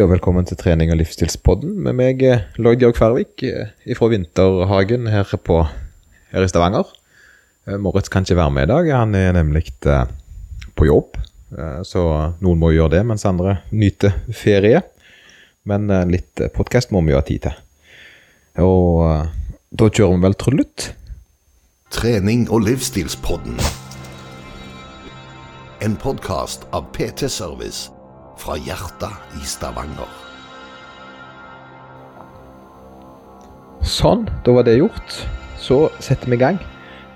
og velkommen til trening- og livsstilspodden med meg, eh, Lloyd Georg Færvik eh, fra Vinterhagen her, på, her i Stavanger. Eh, Moritz kan ikke være med i dag, han er nemlig på jobb. Så noen må gjøre det, mens andre nyter ferie. Men litt podkast må vi jo ha tid til. Og da kjører vi vel trullet? Trening- og livsstilspodden. En podkast av PT Service fra hjertet i Stavanger. Sånn, da var det gjort. Så setter vi i gang.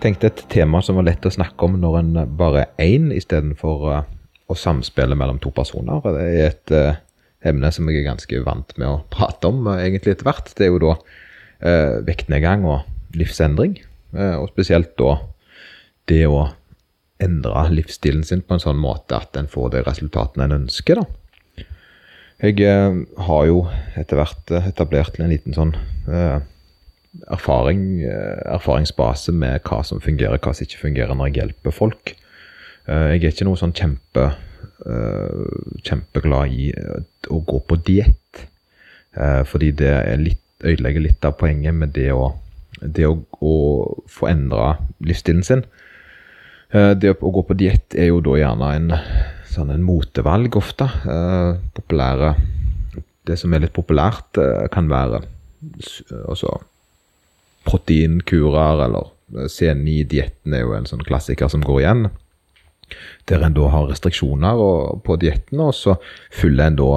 Tenkte et tema som var lett å snakke om når en bare er én, istedenfor uh, å samspille mellom to personer. Det er et uh, emne som jeg er ganske vant med å prate om uh, egentlig etter hvert. Det er jo da uh, vektnedgang og livsendring. og spesielt da det å endre livsstilen sin på en sånn måte at en får de resultatene en ønsker. da. Jeg eh, har jo etter hvert eh, etablert en liten sånn eh, erfaring, eh, erfaringsbase med hva som fungerer, hva som ikke fungerer når jeg hjelper folk. Eh, jeg er ikke noe sånn kjempe, kjempeglad i å gå på diett. fordi det litt, ødelegger litt av poenget med det å, det å, å få endra livsstilen sin. Eh, det å gå på diett er jo da gjerne en, sånn en motevalg ofte. Eh, populære Det som er litt populært, eh, kan være altså proteinkurer eller C9-dietten er jo en sånn klassiker som går igjen. Der en da har restriksjoner på dietten, og så fyller en da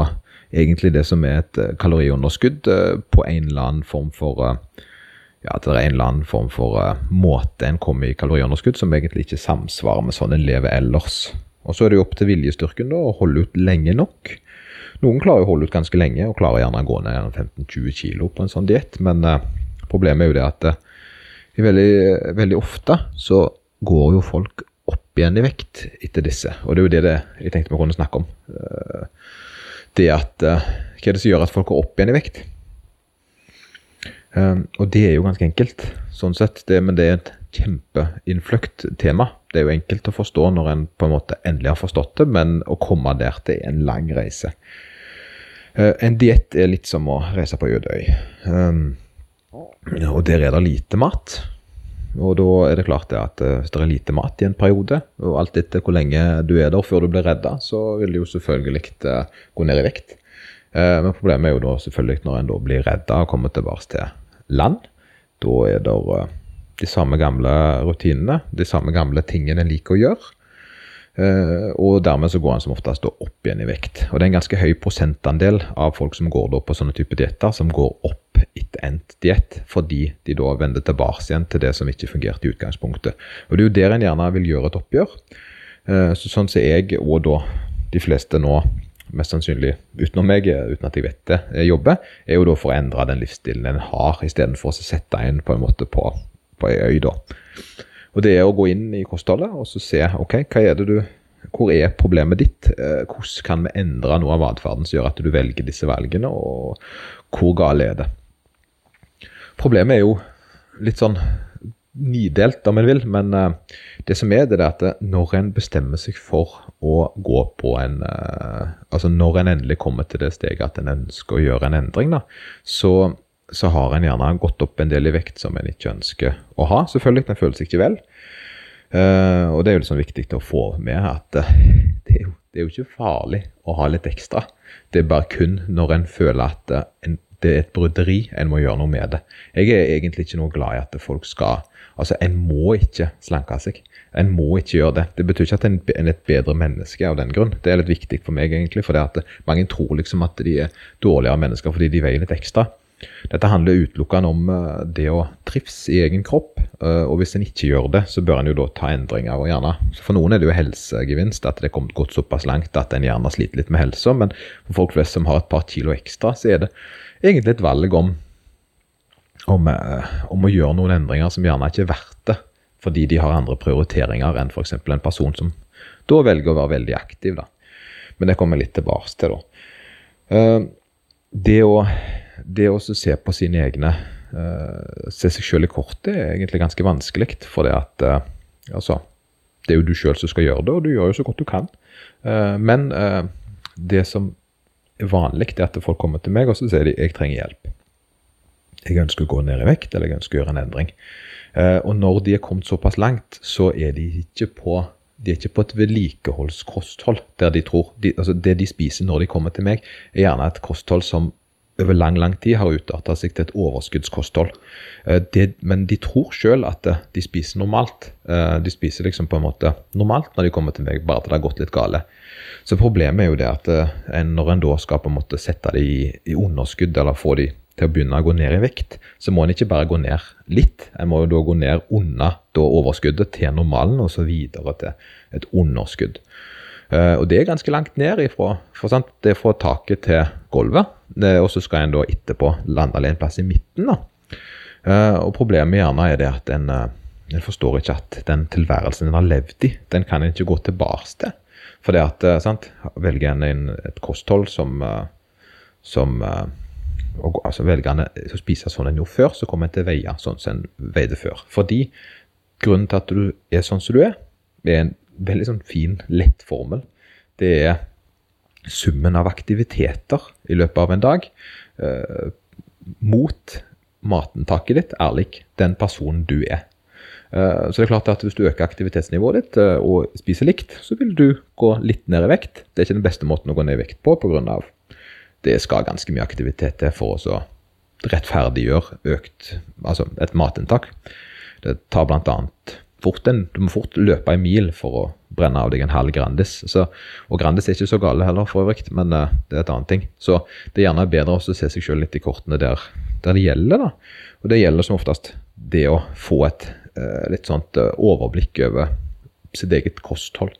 egentlig det som er et kaloriunderskudd på en eller annen form for ja, at det er en eller annen form for uh, måte en kommer i kaloriunderskudd som egentlig ikke samsvarer med sånn en lever ellers. Og Så er det jo opp til viljestyrken da, å holde ut lenge nok. Noen klarer å holde ut ganske lenge, og klarer gjerne å gå ned 15-20 kg på en sånn diett. Men uh, problemet er jo det at uh, veldig, veldig, ofte så går jo folk opp igjen i vekt etter disse. Og det er jo det, det jeg tenkte vi kunne snakke om. det at Hva er det som gjør at folk går opp igjen i vekt? Um, og det er jo ganske enkelt, sånn sett. Det, men det er et kjempeinnfløkt tema. Det er jo enkelt å forstå når en på en måte endelig har forstått det, men å komme der til en lang reise. Uh, en diett er litt som å reise på jødøy. Um, og der er det lite mat. Og da er det klart det at uh, hvis det er lite mat i en periode, og alt etter hvor lenge du er der før du blir redda, så vil det jo selvfølgelig uh, gå ned i vekt. Men problemet er jo da selvfølgelig når en da blir redda og kommer tilbake til land. Da er det eh, de samme gamle rutinene, de samme gamle tingene en liker å gjøre. Uh, og dermed så går en som oftest opp igjen i vekt. Og det er en ganske høy prosentandel av folk som går på sånne type dietter, som går opp etter endt diett, fordi de da vender tilbake igjen til det som ikke fungerte i utgangspunktet. Og det er jo der en gjerne vil gjøre et oppgjør. Uh, så sånn som jeg, og da de fleste nå mest sannsynlig utenom meg, uten at jeg vet det, jobber, er jo da for å endre den livsstilen en har, istedenfor å sette en på en måte på, på ei øy. da. Og Det er å gå inn i kostholdet og så se ok, hva er det du, hvor er problemet ditt. Eh, hvordan kan vi endre noe av atferden som gjør at du velger disse valgene, og hvor gale er det. Problemet er jo litt sånn nidelt, om en vil. Men uh, det som er, det er at eh, når en bestemmer seg for å gå på en uh, Altså når en endelig kommer til det steget at en ønsker å gjøre en endring, da, så, så har en gjerne gått opp en del i vekt som en ikke ønsker å ha. Selvfølgelig, den seg ikke vel. Uh, og det er jo liksom viktig å få med at det er, jo, det, er jo, ikke farlig å ha litt ekstra. Det er bare kun når en føler at en, det er et bryderi, en må gjøre noe med det. Jeg er egentlig ikke noe glad i at folk skal Altså, En må ikke slanke seg. En må ikke gjøre det. Det betyr ikke at en er et bedre menneske av den grunn. Det er litt viktig for meg, egentlig. For det at mange tror liksom at de er dårligere mennesker fordi de veier litt ekstra. Dette handler utelukkende om eh, det å trives i egen kropp. Eh, og hvis en ikke gjør det, så bør en jo da ta endringer. og gjerne, For noen er det jo helsegevinst, at det er kommet gått såpass langt at en gjerne sliter litt med helsa. Men for folk flest som har et par kilo ekstra, så er det egentlig et valg om om, eh, om, å gjøre noen endringer som gjerne ikke er verdt det, fordi de har andre prioriteringer enn f.eks. en person som da velger å være veldig aktiv. Da. Men det kommer jeg litt tilbake til. da. Eh, det å, det å se på sine egne uh, Se seg sjøl i kortet er egentlig ganske vanskelig. For det at altså, det er jo du sjøl som skal gjøre det, og du gjør jo så godt du kan. Men det som er vanlig det at folk kommer til meg og så sier de, jeg trenger hjelp. Jeg ønsker å gå ned i vekt, eller jeg ønsker å gjøre en endring. Eh, og når de er kommet såpass langt, så er de ikke på, de er ikke på et vedlikeholdskosthold. der de tror, de, altså Det de spiser når de kommer til meg, er gjerne et kosthold som over lang lang tid har utarta seg til et overskuddskosthold. Eh, det, men de tror sjøl at eh, de spiser normalt. De spiser liksom på en måte normalt når de kommer til meg, bare at det har gått litt gale. Så problemet er jo det at når en da skal på en måte sette dem i, i underskudd, eller få de til å begynne å gå ned i vekt, så må en ikke bare gå ned litt. En må jo da gå ned da overskuddet til normalen, og så videre til et underskudd. Uh, og det er ganske langt ned ifra. For sant? Det er fra taket til gulvet. Og så skal en da etterpå lande en plass i midten. da. Uh, og problemet gjerne er det at en, uh, en, forstår ikke at den tilværelsen en har levd i, den kan en ikke gå tilbake til. For det at, sant, velger en et kosthold som, som og, altså velgerne å spise sånn en gjorde før, så kommer en til å veie sånn som en veide før. Fordi grunnen til at du er sånn som du er, er en veldig sånn fin, lett formel. Det er summen av aktiviteter i løpet av en dag eh, mot matinntaket ditt er den personen du er. Eh, så det er klart at Hvis du øker aktivitetsnivået ditt eh, og spiser likt, så vil du gå litt ned i vekt. Det er ikke den beste måten å gå ned i vekt på pga det skal ganske mye aktivitet til for å rettferdiggjøre økt altså et matinntak. Det tar bl.a. fort en Du må fort løpe en mil for å brenne av deg en halv Grandis. Så, og Grandis er ikke så gale heller, for øvrig, men uh, det er et annet ting. Så det er gjerne bedre å se seg selv litt i kortene der, der, det gjelder. da. Og det gjelder som oftest det å få et uh, litt sånt uh, overblikk over sitt eget kosthold.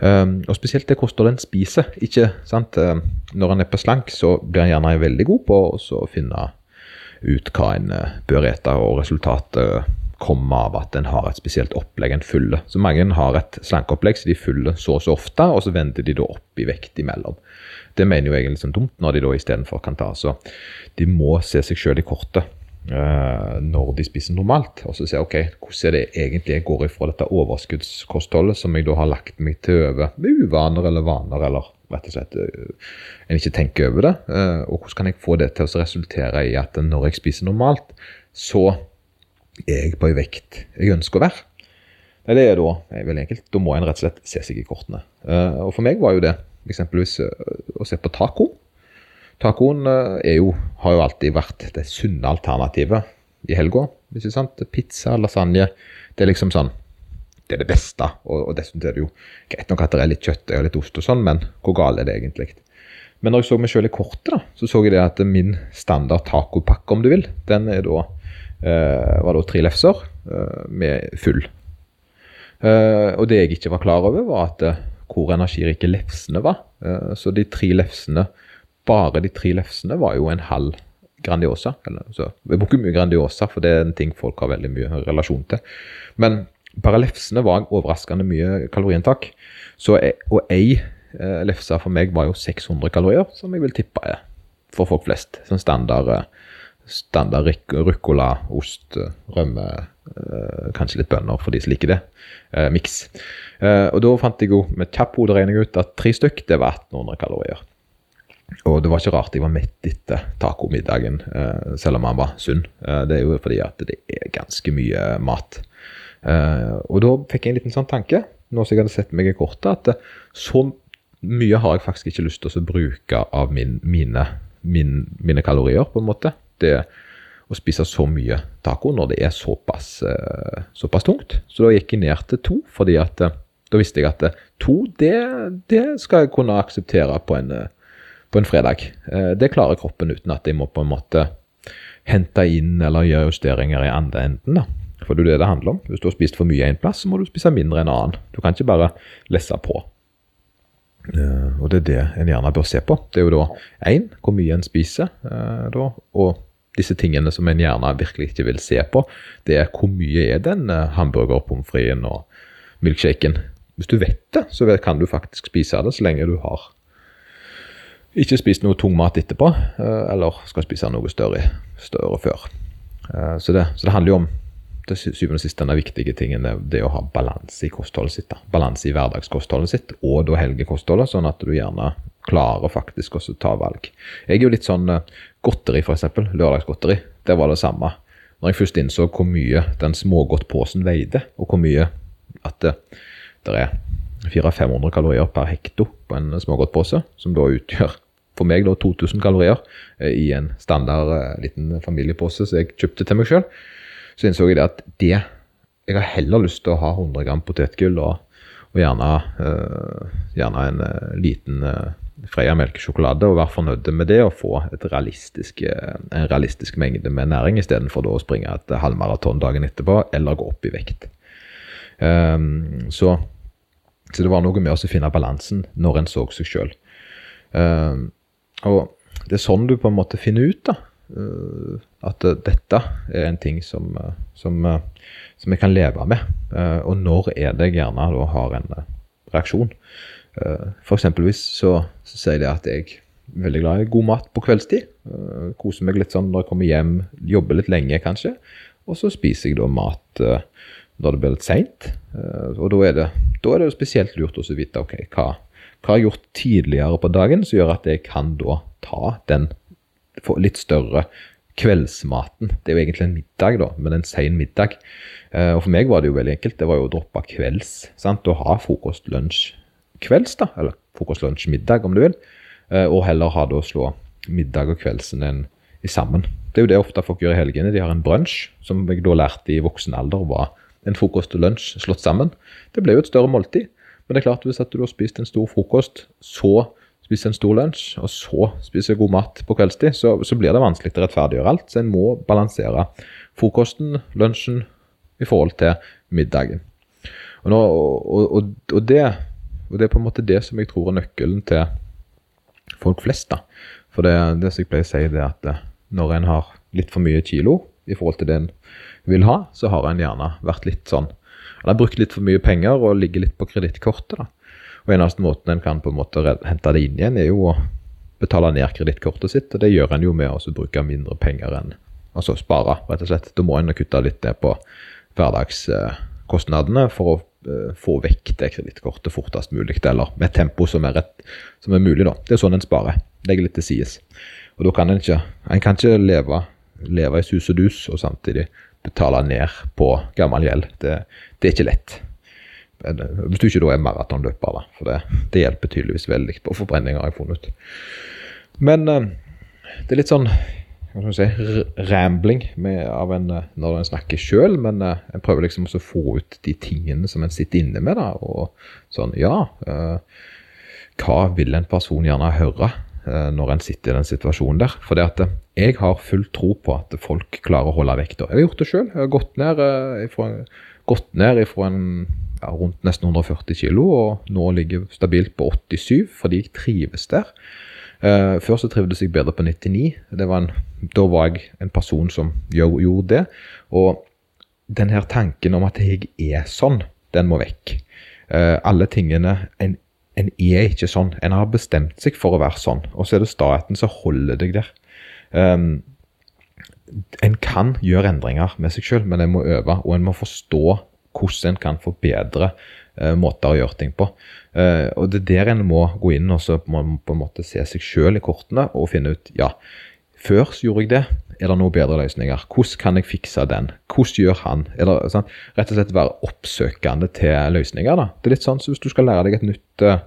Um, og spesielt det kostholdet en spiser. Ikke, sant? Uh, når en er på slank, så blir en gjerne veldig god på å finne ut hva en uh, bør ete, og resultatet kommer av at en har et spesielt opplegg en følger. Så mange har et slankeopplegg så de følger så og så ofte, og så vender de da opp i vekt imellom. Det mener jo jeg er litt sånn dumt, når de da istedenfor kan ta. Så de må se seg sjøl i kortet. Eh, når de spiser normalt. Og så ser jeg ok, hvordan er det egentlig jeg går ifra dette overskuddskostholdet som jeg da har lagt meg til over med uvaner eller vaner, eller rett og slett uh, en ikke tenker over det. Uh, og hvordan kan jeg få det til å resultere i at når jeg spiser normalt, så er jeg på ei vekt jeg ønsker å være. Det er da er veldig enkelt. Da må en rett og slett se seg i kortene. Og for meg var jo det eksempelvis å se på taco. Tacoen eh, jo, har jo alltid vært det sunne alternativet i helga. Pizza, lasagne. Det er liksom sånn Det er det beste. Og, og dessuten er det jo greit nok at det er litt kjøttdeig og litt ost og sånn, men hvor galt er det egentlig? Men når jeg så meg sjøl i kortet, da, så så jeg det at min standard tacopakke, om du vil, den er da eh, var da tre lefser eh, med full. Eh, og det jeg ikke var klar over, var at eh, hvor energirike lefsene var. Eh, så de tre lefsene bare de tre lefsene var jo en halv Grandiosa. Eller, så, vi bruker mye Grandiosa, for det er en ting folk har veldig mye relasjon til. Men bare lefsene var overraskende mye kaloriinntak. Og ei eh, lefse for meg var jo 600 kalorier, som jeg vil tippe er for folk flest. Sånn standard, eh, standard ruccola, ost, rømme, eh, kanskje litt bønner for de som liker det. Eh, Miks. Eh, og da fant jeg jo med kjapp hoderegning ut at tre stykk det var 1800 kalorier. Og det var ikke rart jeg var mett etter tacomiddagen, eh, selv om han var sunn. Eh, det er jo fordi at det er ganske mye mat. Eh, og da fikk jeg en liten sånn tanke, nå som jeg hadde sett meg i kortet, at så mye har jeg faktisk ikke lyst til å bruke av min, mine, min, mine, kalorier, på en måte. Det å spise så mye taco når det er såpass, såpass tungt. Så da gikk jeg ned til to, fordi at da visste jeg at to, det, det skal jeg kunne akseptere på en på en fredag. Eh, det klarer kroppen uten at jeg må på en måte hente inn eller gjøre justeringer i andre enden. da. For det er det det handler om. Hvis du har spist for mye en plass, så må du spise mindre en annen. Du kan ikke bare lesse på. Uh, og det er det en gjerne bør se på. Det er jo da én hvor mye en spiser, uh, da, og disse tingene som en gjerne virkelig ikke vil se på, det er hvor mye er den uh, hamburger, pommes fritesen og milkshaken. Hvis du vet det, så kan du faktisk spise det så lenge du har ikke spist noe tung mat etterpå, eh, eller skal spise noe større, større før. Eh, så det, så det, handler jo om til syvende og sist denne viktige tingen det, det å ha balanse i kostholdet sitt. Balanse i hverdagskostholdet sitt og da helgekostholdet, sånn at du gjerne klarer faktisk også å ta valg. Jeg er jo litt sånn eh, godteri, f.eks. Lørdagsgodteri. Det var det samme. Når jeg først innså hvor mye den smågodtposen veide, og hvor mye at det, det er 400-500 kalorier per hekto på en smågodtpose, som da utgjør for meg da 2000 kalorier eh, i en standard eh, liten familiepose som jeg kjøpte til meg sjøl, så innså jeg det at det Jeg har heller lyst til å ha 100 gram potetgull og, og gjerne, uh, gjerne, en liten uh, Freia melkesjokolade og være fornøyd med det og få realistisk, en realistisk mengde med næring istedenfor å springe et halvmaraton dagen etterpå eller gå opp i vekt. Um, så, så, det var noe med å finne balansen når en så seg sjøl. Uh, og det er sånn du på en måte finner ut da, uh, at uh, dette er en ting som, uh, som, som, jeg kan leve med. og når er det jeg gjerne da har en reaksjon? for eksempelvis så, så, sier jeg at jeg er veldig glad i god mat på kveldstid. koser meg litt sånn når jeg kommer hjem, jobber litt lenge kanskje. Og så spiser jeg da mat når det blir litt seint. og da er, det, da er det spesielt lurt å vite ok, hva hva har gjort tidligere på dagen som gjør at jeg kan da ta den litt større kveldsmaten. Det er jo egentlig en middag, da, men en sen middag. Eh, og for meg var det jo veldig enkelt. Det var jo å droppe kvelds. sant? Å ha frokost, lunsj, kvelds, da. Eller frokost, lunsj, middag, om du vil. Eh, og heller ha det å slå middag og kveldsen en, sammen. Det er jo det ofte folk gjør i helgene. De har en brunsj, som jeg da lærte i voksen alder var en frokost og lunsj slått sammen. Det ble jo et større måltid. Men det er klart, hvis du har spist en stor frokost, så spiser en stor lunsj, og så spiser god mat på kveldstid, så, så blir det vanskelig å rettferdiggjøre alt. Så en må balansere frokosten, lunsjen, i forhold til middagen. Og, nå, og, og, og, det, og det er på en måte det som jeg tror er nøkkelen til folk flest. da. For det, det som jeg pleier å si, det er at eh, når en har litt for mye kilo i forhold til det en vil ha, så har en gjerne vært litt sånn han har brukt litt for mye penger og ligger litt på kredittkortet. Og Eneste måten en kan på en måte hente det inn igjen, er jo å betale ned kredittkortet sitt. og Det gjør en jo med å bruke mindre penger enn Altså spare, rett og slett. Da må en kutte litt ned på hverdagskostnadene for å uh, få vekk det kredittkortet fortest mulig, eller med et tempo som er, rett, som er mulig. da. Det er sånn en sparer. Legger litt til sides. Og da kan en ikke, en kan ikke leve, leve i sus og dus og samtidig betale ned på gammel gjeld. Det, det er ikke lett. Hvis du ikke da er maratonløper, da. For det, det, hjelper tydeligvis veldig på forbrenninger, har jeg funnet ut. Men uh, det er litt sånn hva skal si, rambling med, av en, eh, når en snakker sjøl, men en prøver liksom å få ut de tingene som en sitter inne med. da, og sånn, ja, Hva vil en person gjerne høre når en sitter i den situasjonen der? For det at jeg har full tro på at folk klarer å holde vekta. Jeg har gjort det sjøl. Jeg har gått ned ifra, gått ned ifra en ja, rundt nesten 140 kg, og nå ligger jeg stabilt på 87 fordi jeg trives der. Uh, før så trivdes jeg bedre på 99. Var en, da var jeg en person som gjorde det. Og den her tanken om at jeg er sånn, den må vekk. Uh, alle tingene en, en, er ikke sånn. En har bestemt seg for å være sånn, og så er det staten som holder deg der. Um, en kan gjøre endringer med seg selv, men en må øve, og en må forstå hvordan en kan forbedre uh, måter å gjøre ting på. Uh, og Det er der en må gå inn og så må på en måte se seg selv i kortene og finne ut ja, før så gjorde jeg det. Er det noen bedre løsninger? Hvordan kan jeg fikse den? Hvordan gjør han? Eller, sånn, rett og slett være oppsøkende til løsninger. da. Det er litt sånn så Hvis du skal lære deg et nytt uh,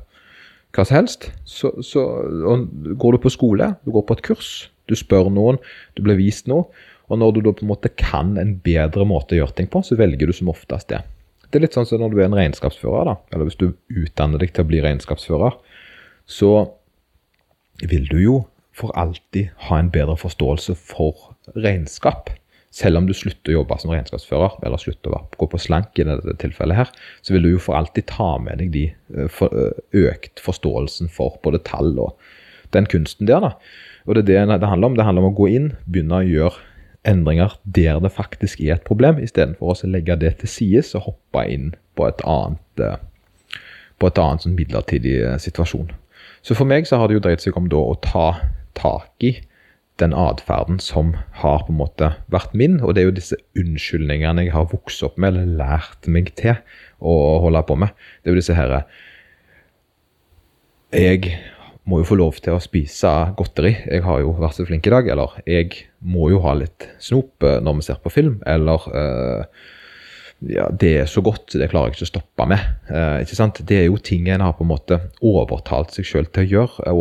hva som helst, så, så går du på skole, du går på et kurs, du spør noen, du blir vist noe. Og når du da på en måte kan en bedre måte å gjøre ting på, så velger du som oftest det. Det er litt sånn som når du er en regnskapsfører, da, eller hvis du utdanner deg til å bli regnskapsfører, så vil du jo for alltid ha en bedre forståelse for regnskap. Selv om du slutter å jobbe som regnskapsfører, eller slutter å gå på slank i dette tilfellet her, så vil du jo for alltid ta med deg de eh, eh, økt forståelsen for både tall og den kunsten der. da. Og det er det det handler om. Det handler om å gå inn, begynne å gjøre endringer der det faktisk er et problem, istedenfor å legge det til side og hoppe inn på et annet, eh, på et annet sånn midlertidig eh, situasjon. Så for meg så har det jo dreid seg om da å ta tak i den atferden som har på en måte vært min, og det er jo disse unnskyldningene jeg har vokst opp med eller lært meg til å holde på med. Det er jo disse herre Jeg må jo få lov til å spise godteri. Jeg har jo vært så flink i dag. Eller jeg må jo ha litt snop eh, når vi ser på film. Eller uh, ja, det er så godt, det klarer jeg ikke å stoppe med. Uh, ikke sant? Det er jo ting en har på en måte overtalt seg sjøl til å gjøre.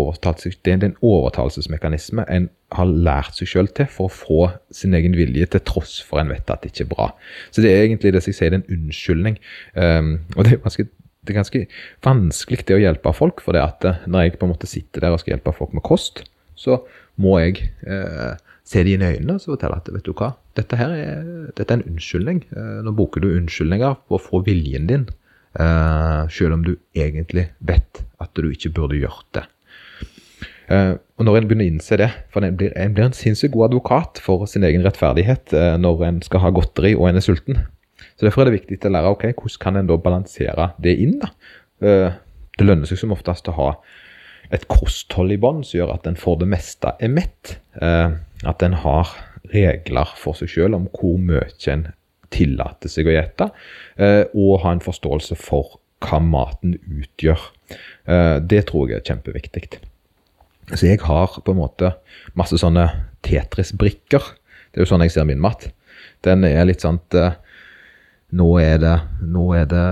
Seg, det er en overtalelsesmekanisme en har lært seg sjøl til for å få sin egen vilje, til tross for en vet at det ikke er bra. Så det er egentlig det jeg sier, det er en unnskyldning. Um, og det er ganske det er ganske vanskelig det å hjelpe folk. For det at når jeg på en måte sitter der og skal hjelpe folk med kost, så må jeg eh, se dem i øynene og fortelle at vet du hva, dette her er, dette er en unnskyldning. Eh, nå bruker du unnskyldninger på å få viljen din, eh, selv om du egentlig vet at du ikke burde gjort det. Eh, og når en begynner å innse det, for en blir, en blir en sinnssykt god advokat for sin egen rettferdighet eh, når en skal ha godteri og en er sulten. Så Derfor er det viktig å lære ok, hvordan kan en da balansere det inn. da? Eh, det lønner seg som oftest å ha et kosthold i bånd som gjør at en for det meste er mett. Eh, at en har regler for seg selv om hvor mye en tillater seg å gjete, eh, og ha en forståelse for hva maten utgjør. Det tror jeg er kjempeviktig. Så jeg har på en måte masse sånne Tetris-brikker. Det er jo sånn jeg ser min mat. Den er litt sånn nå er det Nå er det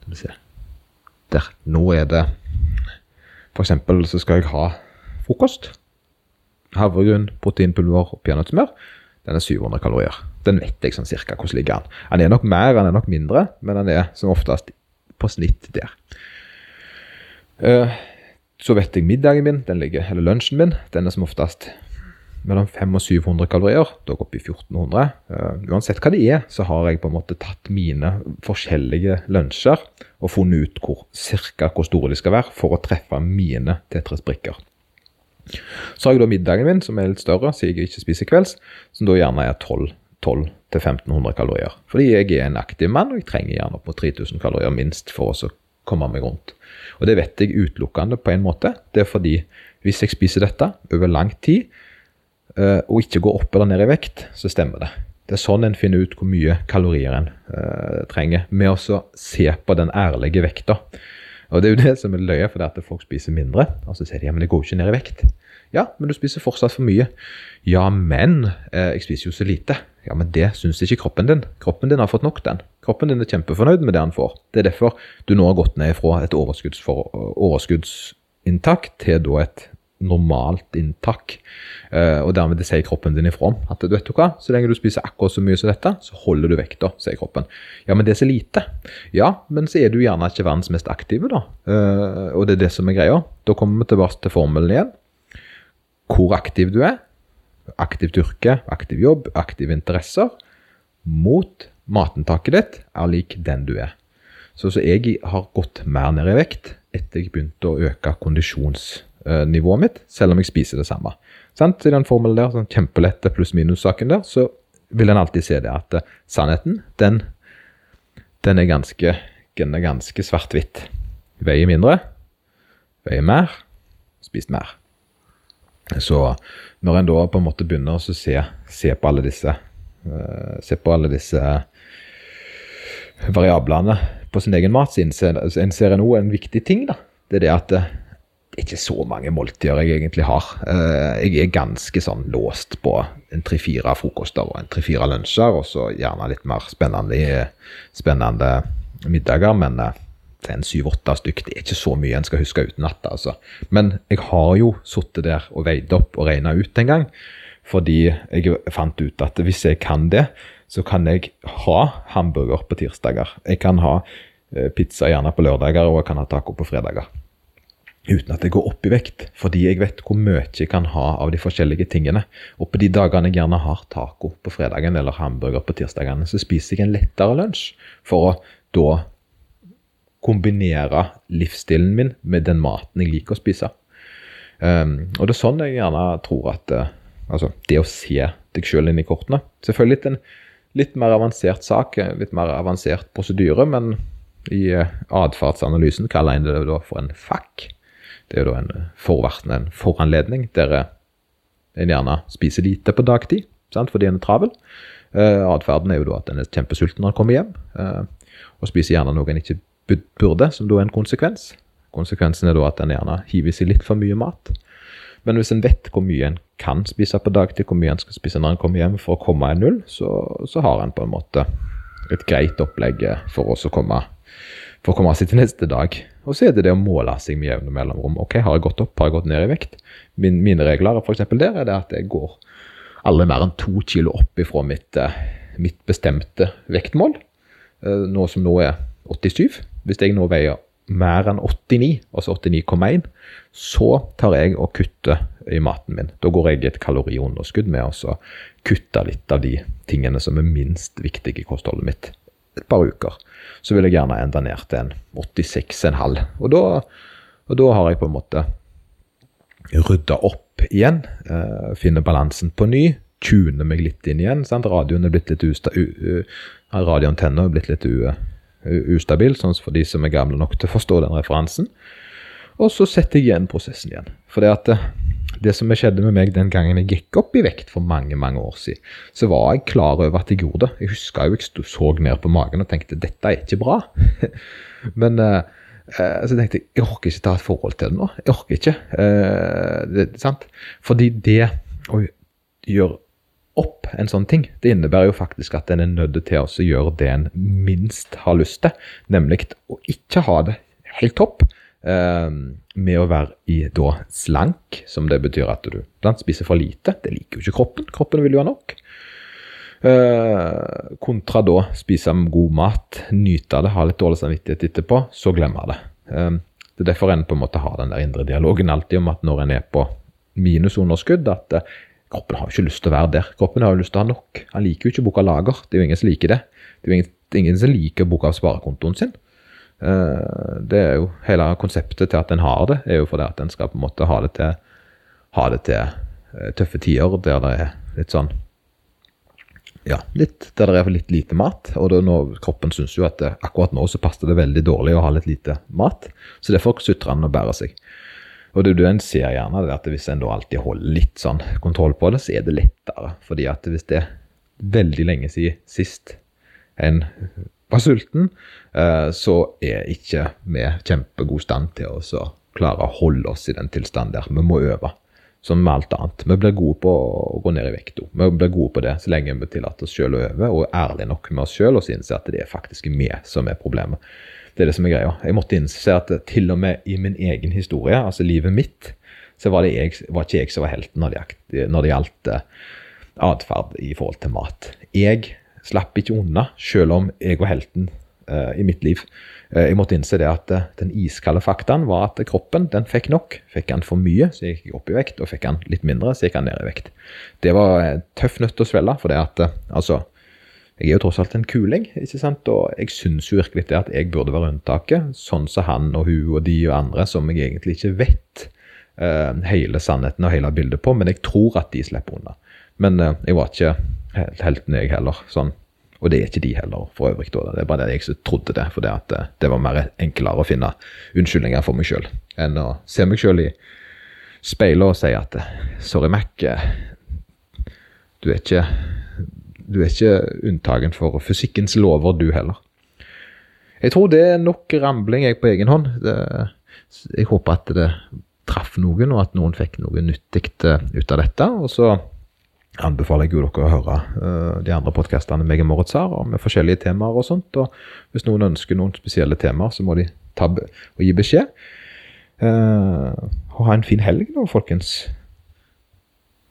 Skal vi se Der. Nå er det For eksempel så skal jeg ha frokost. Havregryn, proteinpulver og peanøttsmør. Den er 700 kalorier. Den vet jeg sånn cirka hvordan ligger den. Den er nok mer, den er nok mindre, men den er som oftest på snitt der. Uh, så vet jeg middagen min, den ligger, eller lunsjen min, den er som oftest mellom 500 og 700 kalorier. Dog opp i 1400. Uh, uansett hva det er, så har jeg på en måte tatt mine forskjellige lunsjer og funnet ut hvor, cirka hvor store de skal være for å treffe mine Tetris-brikker. Så har jeg da middagen min, som er litt større, siden jeg ikke spiser kvelds, som da gjerne er 12 1200-1500 kalorier. Fordi jeg er en aktiv mann, og jeg trenger gjerne opp mot 3000 kalorier minst for å komme meg rundt. Og det vet jeg utelukkende på en måte. Det er fordi hvis jeg spiser dette over lang tid, og ikke går opp eller ned i vekt, så stemmer det. Det er sånn en finner ut hvor mye kalorier en uh, trenger, med å se på den ærlige vekta. Og Det er jo det som er løye, for det at folk spiser mindre. Og så sier de ja, men det går ikke ned i vekt. Ja, men du spiser fortsatt for mye. Ja, men eh, jeg spiser jo så lite. Ja, men det syns ikke kroppen din. Kroppen din har fått nok, den. Kroppen din er kjempefornøyd med det han får. Det er derfor du nå har gått ned fra et overskuddsinntak til da et normalt inntak. Uh, og dermed det sier kroppen din ifra om at du vet du hva, så lenge du spiser akkurat så mye som dette, så holder du vekta, sier kroppen. Ja, men det er så lite. Ja, men så er du gjerne ikke verdens mest aktive, da. Uh, og det er det som er greia. Da kommer vi tilbake til formelen igjen. Hvor aktiv du er. Aktivt yrke, aktiv jobb, aktive interesser. Mot matinntaket ditt er lik den du er. Så, så jeg har gått mer ned i vekt etter jeg begynte å øke kondisjons Eh, nivået mitt, selv om jeg spiser det samme. Sant? I den formelen der, sånn kjempelette pluss-minus-saken der, så vil en alltid se det at uh, sannheten, den, den, er ganske, ganske svart-hvitt. Veier mindre, veier mer, spist mer. Så når en da på en måte begynner å se, se på alle disse uh, Se på alle disse variablene på sin egen mat, så innser en òg en viktig ting. da. Det er det at ikke så mange måltider jeg egentlig har. Eh, jeg er ganske sånn låst på en tre-fire frokoster og en tre-fire lunsjer, og så gjerne litt mer spennende, spennende middager. Men eh, er en syv-åtte stykk. Det er ikke så mye en skal huske uten natta. Altså. Men jeg har jo sittet der og veid opp og regna ut en gang. Fordi jeg fant ut at hvis jeg kan det, så kan jeg ha hamburger på tirsdager. Jeg kan ha eh, pizza gjerne på lørdager, og jeg kan ha taco på fredager uten at jeg går opp i vekt, fordi jeg vet hvor mye jeg kan ha av de forskjellige tingene. Og på de dagene jeg gjerne har taco på fredagen eller hamburger på tirsdagene, så spiser jeg en lettere lunsj for å da kombinere livsstilen min med den maten jeg liker å spise. Um, og det er sånn jeg gjerne tror at uh, Altså, det å se deg sjøl inn i kortene. Selvfølgelig en litt mer avansert sak, litt mer avansert prosedyre, men i uh, atferdsanalysen kaller en det da for en FAC. Det er jo da en eh, en foranledning der eh, en gjerne spiser lite på dagtid sant? fordi en er travel. Uh, Atferden er jo da at en er kjempesulten når en kommer hjem, uh, og spiser gjerne noe en ikke burde, som da er en konsekvens. Konsekvensen er da at en gjerne hiver seg litt for mye mat. Men hvis en vet hvor mye en kan spise på dagtid, hvor mye en skal spise når en kommer hjem for å komme i null, så, så har en på en måte et greit opplegg for oss å komme, for å komme seg til neste dag. Og så er det det å måle seg med jevne mellomrom. Ok, Har jeg gått opp, har jeg gått ned i vekt? Min, mine regler for der er det at jeg går aldri mer enn to kilo opp ifra mitt, eh, mitt bestemte vektmål. Eh, nå som nå er 87. Hvis jeg nå veier mer enn 89, altså 89,1, så tar jeg og kutter i maten min. Da går jeg i et kaloriunderskudd med å kutte litt av de tingene som er minst viktige i kostholdet mitt. Et par uker så vil jeg gjerne enda ned til en 86,5. Og og da har jeg på en måte rydda opp igjen. Eh, finner balansen på ny. Tuner meg litt inn igjen. Sant? Radioen er blitt litt usta, u, radioantenna er blitt litt u, ustabil, sånn for de som er gamle nok til å forstå den referansen. Og så setter jeg igjen prosessen igjen. For det at eh, det som skjedde med meg den gangen jeg gikk opp i vekt for mange mange år siden, så var jeg klar over at jeg gjorde det. Jeg huska jo jeg så ned på magen og tenkte dette er ikke bra. Men uh, uh, så tenkte jeg jeg orker ikke ta et forhold til det nå. Jeg orker ikke. Uh, det, sant? Fordi det å gjøre opp en sånn ting, det innebærer jo faktisk at en er nødt til å gjøre det en minst har lyst til, nemlig å ikke ha det helt topp Eh, med å være i da slank, som det betyr at du blant spiser for lite. Det liker jo ikke kroppen. Kroppen vil jo ha nok. Eh, kontra da spise god mat, nyte det, ha litt dårlig samvittighet etterpå, så glemmer det. Eh, det er derfor en på en måte har den der indre dialogen alltid om at når en er på minusunderskudd, at eh, kroppen har jo ikke lyst til å være der. Kroppen har jo lyst til å ha nok. Han liker jo ikke å booke lager. Det er jo ingen som liker det. Det er jo ingen, ingen som liker å booke av sparekontoen sin. Eh, det er jo Hele konseptet til at en har det, er jo fordi at en skal på en måte ha det til, ha det til eh, tøffe tider der det er litt sånn ja, litt, der det er litt lite mat. Og nå, kroppen syns jo at det, akkurat nå så passer det veldig dårlig å ha litt lite mat. Så derfor sutrer han og bærer seg. Og det det en ser gjerne, det at hvis en da alltid holder litt sånn kontroll på det, så er det lettere. Fordi at hvis det er veldig lenge siden sist en var sulten, eh, så er ikke vi kjempegod stand til å klare å holde oss i den tilstanden der. Vi må øve, som med alt annet. Vi blir gode på å gå ned i vekt. Vi blir gode på det så lenge vi tillater oss selv å øve, og er ærlige nok med oss selv og innse at det er faktisk vi som er problemet. Det er det som er greia. Jeg måtte innse at til og med i min egen historie, altså livet mitt, så var, jeg, var ikke jeg som var helten når det, gjaldt eh, atferd i forhold til mat. Jeg slapp ikke unna, selv om jeg var helten uh, i mitt liv. Uh, jeg måtte innse det at uh, den iskalde faktaen var at kroppen den fikk nok. Fikk han for mye, så gikk jeg opp i vekt, og fikk han litt mindre, så gikk han ned i vekt. Det var tøff nøtt å svelge, for det at altså jeg er jo tross alt en kuling, ikke sant? og jeg syns jo virkelig det at jeg burde være unntaket, sånn som han og hun og de og andre som jeg egentlig ikke vet hele sannheten og hele bildet på, men jeg tror at de slipper unna. Men jeg var ikke helten, jeg heller. sånn. Og det er ikke de heller, for øvrig. Da. Det er bare det jeg som trodde det, for det, at eh, det var mer enklere å finne unnskyldninger for meg sjøl enn å se meg sjøl i speilet og si at eh, sorry, Mac, eh, du er ikke du er ikke unntagen for fysikkens lover, du heller. Jeg tror det er nok rambling jeg på egen hånd. Det, jeg håper at det traff noen, og at noen fikk noe nyttig ut av dette. Og så anbefaler jeg jo dere å høre uh, de andre podkastene meg og Moritz har, med forskjellige temaer og sånt. Og hvis noen ønsker noen spesielle temaer, så må de ta og gi beskjed. Uh, ha en fin helg nå, folkens.